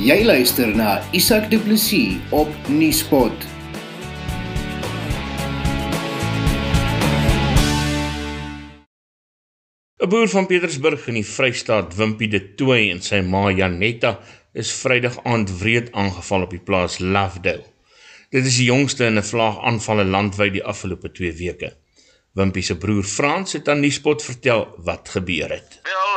Jy luister na Isak Du Plessis op Nieuwspot. ‘n Boer van Pietersburg in die Vrystaat, Wimpie de Tooi en sy ma Janetta is Vrydag aand wreed aangeval op die plaas Lovedale. Dit is die jongste in 'n vlaag aanvalle landwyd die afgelope 2 weke. Wimpie se broer Frans het aan Nieuwspot vertel wat gebeur het. Wel,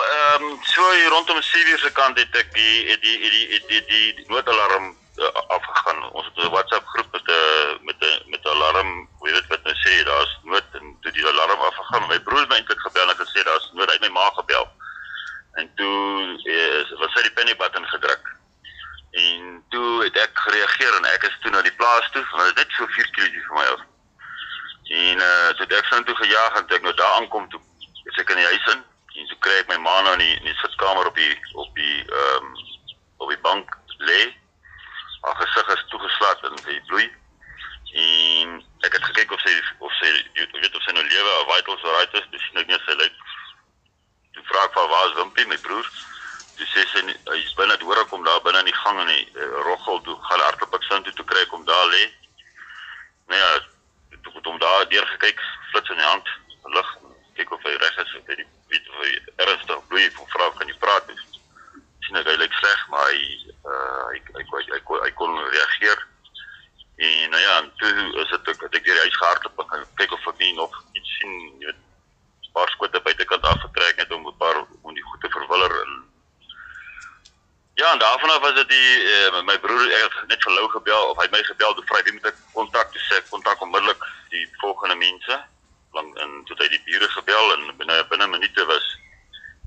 so hier rondom 7:00 se kant het ek die die die die die, die, die noodalarm uh, afgegaan. Ons het 'n WhatsApp groep met 'n met 'n met 'n alarm, hoe weet wat nou sê, daar's nood en toe die alarm afgegaan. My broer het my eintlik gebel en gesê daar's nood, hy het my ma gebel. En toe is was hy die penny button gedruk. En toe het ek gereageer en ek is toe na die plaas toe, want dit is so 4 km van my af. En uh toe ek son toe gejaag en toe ek nou daar aankom toe is ek in die huis in kry ek my ma nou in die, in die sitkamer op die op die ehm um, op die bank lê. Haar gesig is toegeslat en sy bloei. En ek het gekyk of sy of sy weet of sy nou lewe of vitals alright is, dis net nie sy lyk. Toe vra ek vir waar is Wimpie my broer? Toe sê sy hy is binne hoor ek kom daar binne in die gang in die uh, roggel toe gaan hardloop ek sin toe toe kry ek hom daar lê. Nou ja, toe het hom daar deur gekyk, flits in die hand, lig, kyk of hy reg is of hy die weet hy ernstig bloei van vrou kan jy praat dus sien ek hy lyk sleg maar hy uh hy hy hy, hy, hy, hy kon reageer. En nou ja en toe is dit ek het ek hier huis gehardloop en kyk of ek nie nog iets sien jy weet 'n paar skote buitekant afgetrek het om 'n paar om die goed te verwiller en Ja, en daarvan af was dit die uh, my broer het net vir Lou gebel of hy het my gebel te vra wie moet ek kontak te sê? Kontak onmiddellik die volgende mense lang en toe hy die bure gebel en binne binne minute was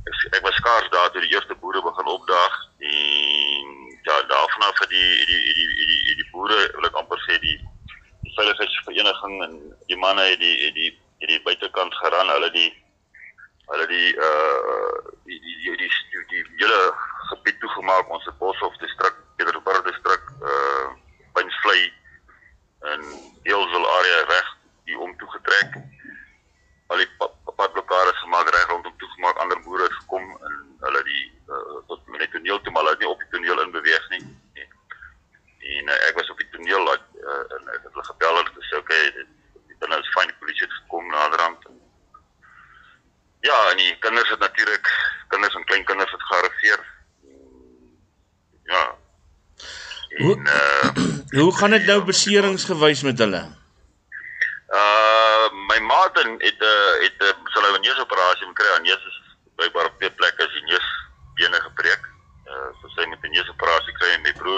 ek, ek was skaars daar toe die eerste boere begin opdaag. En ja daarvan af het die die die die die, die, die boere wil ek amper sê die die veiligheidsvereniging en die manne het die het die het die buitekant geran. Hulle die hulle die uh die die die die, die, die hele gebied toegemaak. Ons het Boshoff distrik Pietersburg distrik uh Pinsvlei en Heelsel area reg die om toe getrek al die padblokkades gemaak reg rondom toegemaak ander boere het gekom en hulle die uh, tot met die toneel toe maar hulle het nie op die toneel in beweeg nie en, en uh, ek was op die toneel uh, en ek het hulle gebel en gesê okay dit binne is fyn die polisie het gekom naderhand ja en die kinders het natuurlik kinders en kleinkinders het gearriveer ja en, hoe, uh, hoe gaan dit nou beseringsgewys met hulle Uh my ma het het uh, het 'n hy 'n neusoperasie moet kry. Haar neus is bykbaar op twee plekke as die neus bene gebreek. Uh so sy moet 'n neusoperasie kry en my broer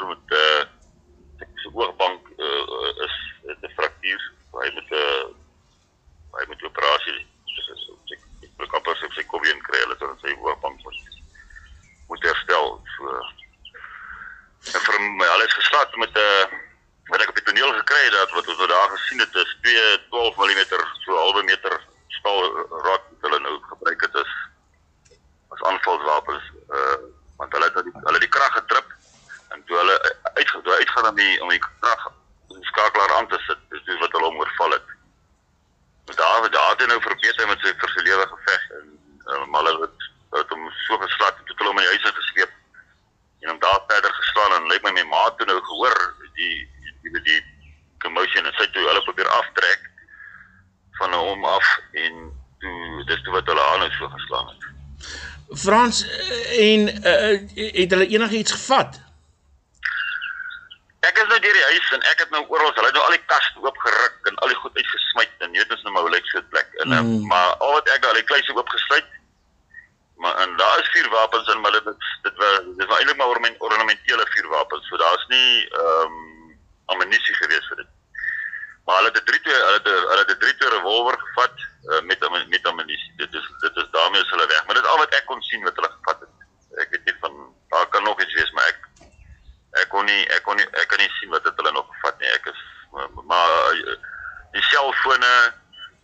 perimeter. Frans en uh, het hulle enigiets gevat? Ek is nou deur die huis en ek het nou oral, hulle het nou al die kaste oopgeruk en al die goed uitgesmy en jy weet ons nou maar hoe lyk so 'n plek. En mm. maar al wat ek al die kluise oopgesluit. Maar en daar is vier wapens in, maar dit dit was dit was eintlik maar ornamentele vier wapens. So daar's nie ehm um, ammunisie gewees vir dit. Maar hulle het 'n 3 hulle het hulle het 'n 3 revolver gevat uh, met met ammunisie. Dit is dit is daarmee is hulle weg. Maar dit is al wat ek kon sien wat hulle gevat het. Ek weet nie van daar kan nog iets wees, maar ek ek kon nie ek kon nie ek kan nie sien wat het hulle nog gevat nie. Ek is maar, maar die selfone,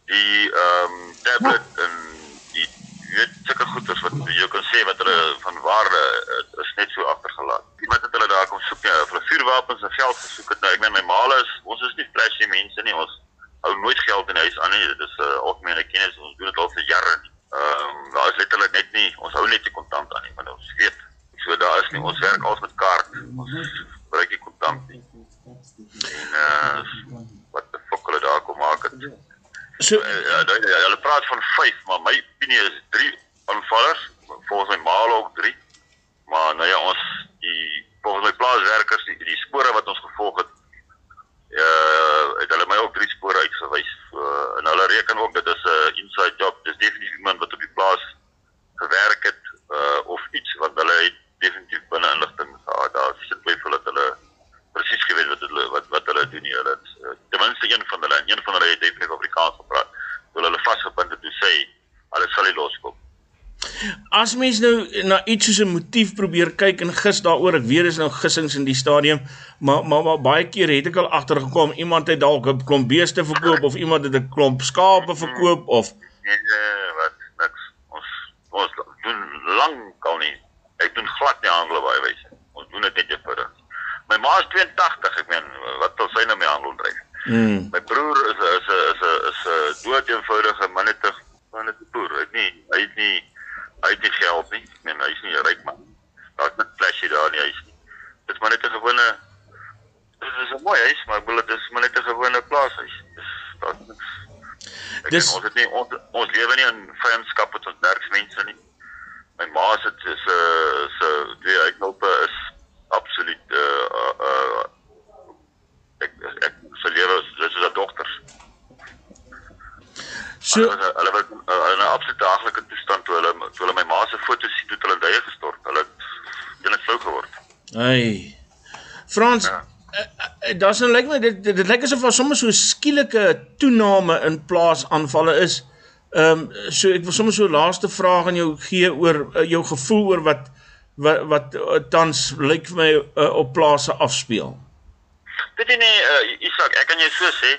die ehm um, tablet en die weet sulke goeders wat jy kan sê wat hulle van waarde is net so agtergelaat. Iemand het hulle daar kom soek ja, vir vuurwapens en geld gesoek het. Nou ek meen my maal is ons is nie flashy mense nie. Ons hou nooit geld in huis aan nie. Dit is 'n uh, algemene kennis. Ons doen dit al vir jare. Ehm um, daar is letterlik net nie ons hou net die kontant aan nie, maar ons weet so daar is nie ons werk als met kaart ons gebruik nie kontant nie. En uh wat die fok hulle daar kom maak het. So Uh, ja, hulle ja, hulle praat van 5, maar my opinie is 3 aanvallers, volgens my maal ook 3. Maar nou ja, ons die volgens my plaaswerkers die, die spore wat ons gevolg het uh het hulle my ook drie spore uitgewys. Uh, en hulle reken ook dit is 'n uh, inside job. Dis definitief iemand wat op die plaas gewerk het uh of iets wat hulle het definitief binne inligting gehad. Daar is geen twyfel dat hulle presies geweet wat hulle wat wat hulle doen nie. Hulle het uh, ten minste een van hulle, en een van hulle Afrikaans gepraat. Toe hulle vasgebind het toe sê hulle sal nie loskom. as mens nou na iets soos 'n motief probeer kyk en gis daaroor, ek weet dis nou gissings in die stadium, maar maar, maar baie keer het ek al agtergekom iemand het dalk 'n klomp beeste verkoop of iemand het 'n klomp skape verkoop of Nee, nee, wat niks. Ons ons doen lank al nie. Ek doen glad nie handel baie wyse. Ons doen dit net eenvoudig. My ma is 82, ek meen, wat sal sy nou mee handel dryf? mm, My broer is is is is dood eenvoudige manette manette boer. Hy het nie hy het nie hy het nie geld nie. Ek meen, hy is nie 'n ryk man. Daar's net flashy daar in die huis nie. Dis maar net 'n gewone Dit is 'n mooi huis, maar ek bedoel dit is maar net 'n gewone plaashuis. Dis daar's niks Ek Dis- ons het nie ons, ons lewe nie in vyandskap met ons werksmense nie. My ma se se se twee uitlope is absoluut uh uh, uh ek ek se lewe is dis is 'n dogters. So Hulle hulle was uh, in 'n absolute daaglikse toestand toe hulle toe hulle my ma se foto's sien toe hulle duie gestort. Hulle het hulle flou geword. Hey. Frans, Ja. ja. daar's nou lyk my dit dit, dit lyk asof daar sommer so skielike toename in plaasaanvalle is. Ehm um, so ek wil sommer so laaste vraag aan jou gee oor uh, jou gevoel oor wat wat wat uh, tans lyk vir my uh, op plase afspeel. Weet jy nie uh, Isak, ek kan jou so sê,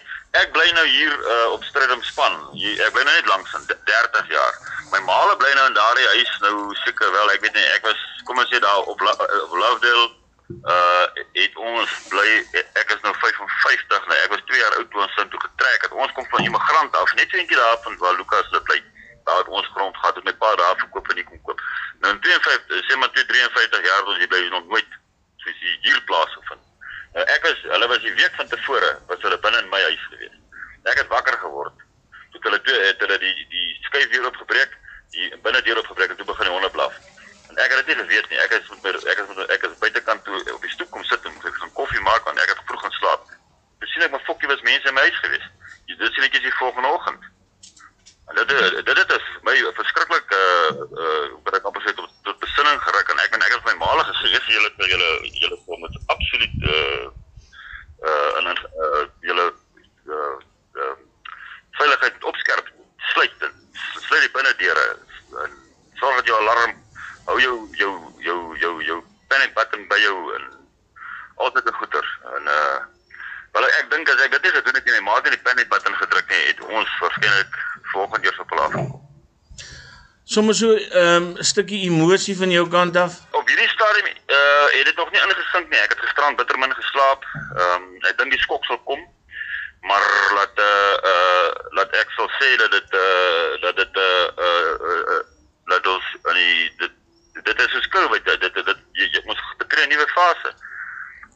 ek bly nou hier uh, op Strydom span. Hier, ek bly nou net langs in 30 jaar. My maale bly nou in daardie huis nou seker wel, ek weet nie, ek was kom ons sê daar op, La, op Lovedale uh het ons bly ek is nou 55 nou ek was 2 jaar oud toe ons sin toe getrek het ons kom van immigrant af net so eentjie daar van waar Lukas hulle bly daar het ons grond gehad het my pa daar verkoop en ek kom koop nou in 52 sê maar 53 jaar ons hier bly nog nooit soos hier plaas gevind nou ek was hulle was die week van tevore was hulle binne in my huis gewees ek het wakker geword toe hulle toe het hulle die die skuif weer opgebreek die binne deur opgebreek en toe begin die honde blaf En ek het dit nie geweet nie. Ek is met my ek is met ek is buitekant toe op die stoep kom sit en ek gaan koffie maak want ek het vroeg gaan slaap. Toe sien ek maar fokkie was mense in my huis gewees. Dit is die volgende oggend. En dit dit dit is my verskriklik uh uh wat ek amper sê tot, tot besinning geruk. En ek en ek het my maale gesê jy julle julle julle kom met absoluut uh uh en uh julle uh, uh veiligheid opskerp sluit en sluit die binnedeure en sorg dat jou alarm hou jou jou jou jou jou panic button by jou en altyd 'n goeie en uh wel ek dink as ek dit nie gedoen het nie my ma het nie die panic button gedruk nie het ons waarskynlik volgende jaar sou plaas. Sommer so 'n um, stukkie emosie van jou kant af. Op hierdie stadium uh het dit nog nie ingesink nie. Ek het gisterand bittermin geslaap. Ehm um, ek dink die skok sal kom. Maar laat uh uh laat ek sal sê dat dit uh dat dit uh uh, uh, uh laat ons aan die dit dit is 'n skurwe dit dit, dit jy, jy ons betree 'n nuwe fase.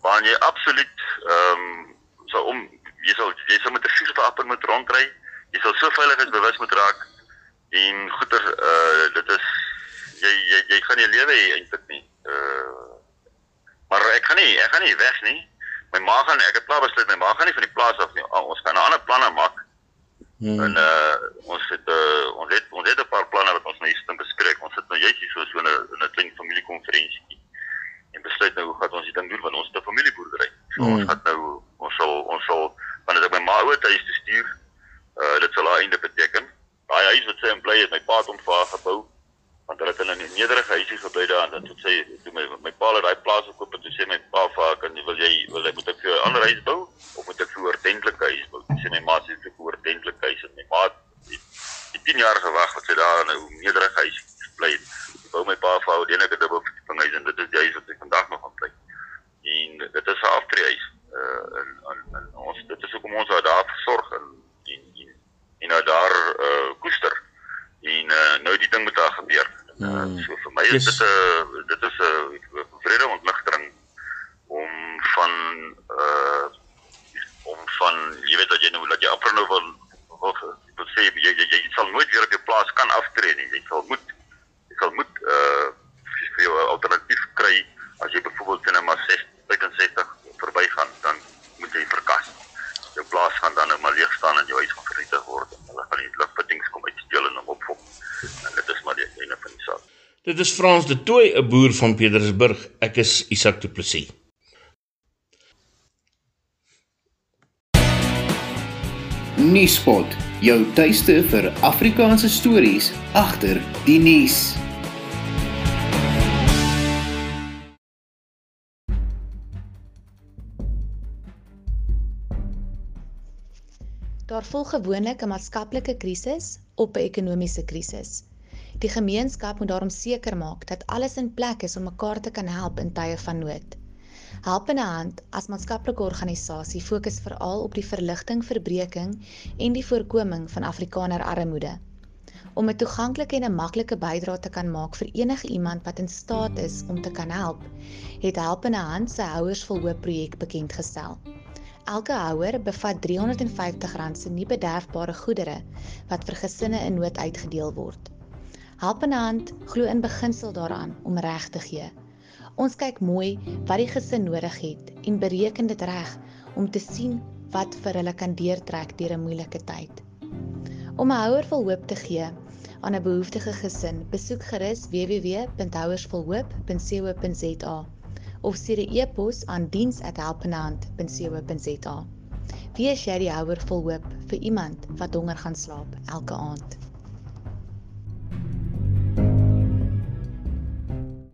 Waar jy absoluut ehm um, so om jy sal jy sal met 'n vuurwapen moet rondry. Jy sal so veiligheidsbewus moet raak en goeie uh dit is jy jy jy gaan nie lewe hê eintlik nie. Uh maar ek gaan nie ek gaan nie weg nie. My ma gaan ek het klaar besluit my ma gaan nie van die plaas af nie. Ah, ons gaan 'n ander planne maak. Hmm. En uh ons het uh ons het ons het 'n paar planne wat ons nou hier staan bespreek. Ons sit nou juist hier so so 'n 'n klein familiekonferensie en besluit nou hoe gaan ons dit ding doen want ons het 'n familieboerdery. So Hmm. ons gaan nou ons sal ons sal wanneer ek my ma ouer huis toe stuur, uh dit sal haar einde beteken. Daai huis wat sy in bly het, my pa het hom vir haar gebou want hulle het in 'n nederige huisie gebly daar en dan toe sê toe my my pa het daai plaas gekoop en toe sê my pa vir haar kan wil jy wil ek moet ek vir jou 'n ander huis bou of moet ek vir 'n ordentlike nee, yes. dit is 'n eh, dit is 'n vrede ontnigtering om van uh om van jy weet dat jy nou dat jy amper nou wil of wil sê jy, jy jy sal nooit weer op jou plaas kan aftree nie. Jy sal moet jy sal moet uh vir jou 'n alternatief kry as jy byvoorbeeld in 'n maar 65 verbygaan dan moet jy verkas. Jou plaas gaan dan nou maar leeg staan en jou huis gaan Dit is Frans de Tooy, 'n boer van Pietersburg. Ek is Isak Du Plessis. Nuuspot, jou tuiste vir Afrikaanse stories agter die nuus. Daar volg gewoonlik 'n maatskaplike krisis op 'n ekonomiese krisis. Die gemeenskap moet daarom seker maak dat alles in plek is om mekaar te kan help in tye van nood. Helpende Hand as maatskaplike organisasie fokus veral op die verligting, verbreeking en die voorkoming van Afrikaner armoede. Om 'n toeganklike en 'n maklike bydrae te kan maak vir enige iemand wat in staat is om te kan help, het Helpende Hand se Houers vol Hoop projek bekend gestel. Elke houer bevat R350 se nie bederfbare goedere wat vir gesinne in nood uitgedeel word. Helpende Hand glo in beginsel daaraan om reg te gee. Ons kyk mooi wat die gesin nodig het en bereken dit reg om te sien wat vir hulle kan deurtrek deur 'n moeilike tyd. Om 'n houer vol hoop te gee aan 'n behoeftige gesin, besoek gerus www.houersvolhoop.co.za of stuur 'n e-pos aan diens@helpendehand.co.za. Wie is jy die houer vol hoop vir iemand wat honger gaan slaap elke aand?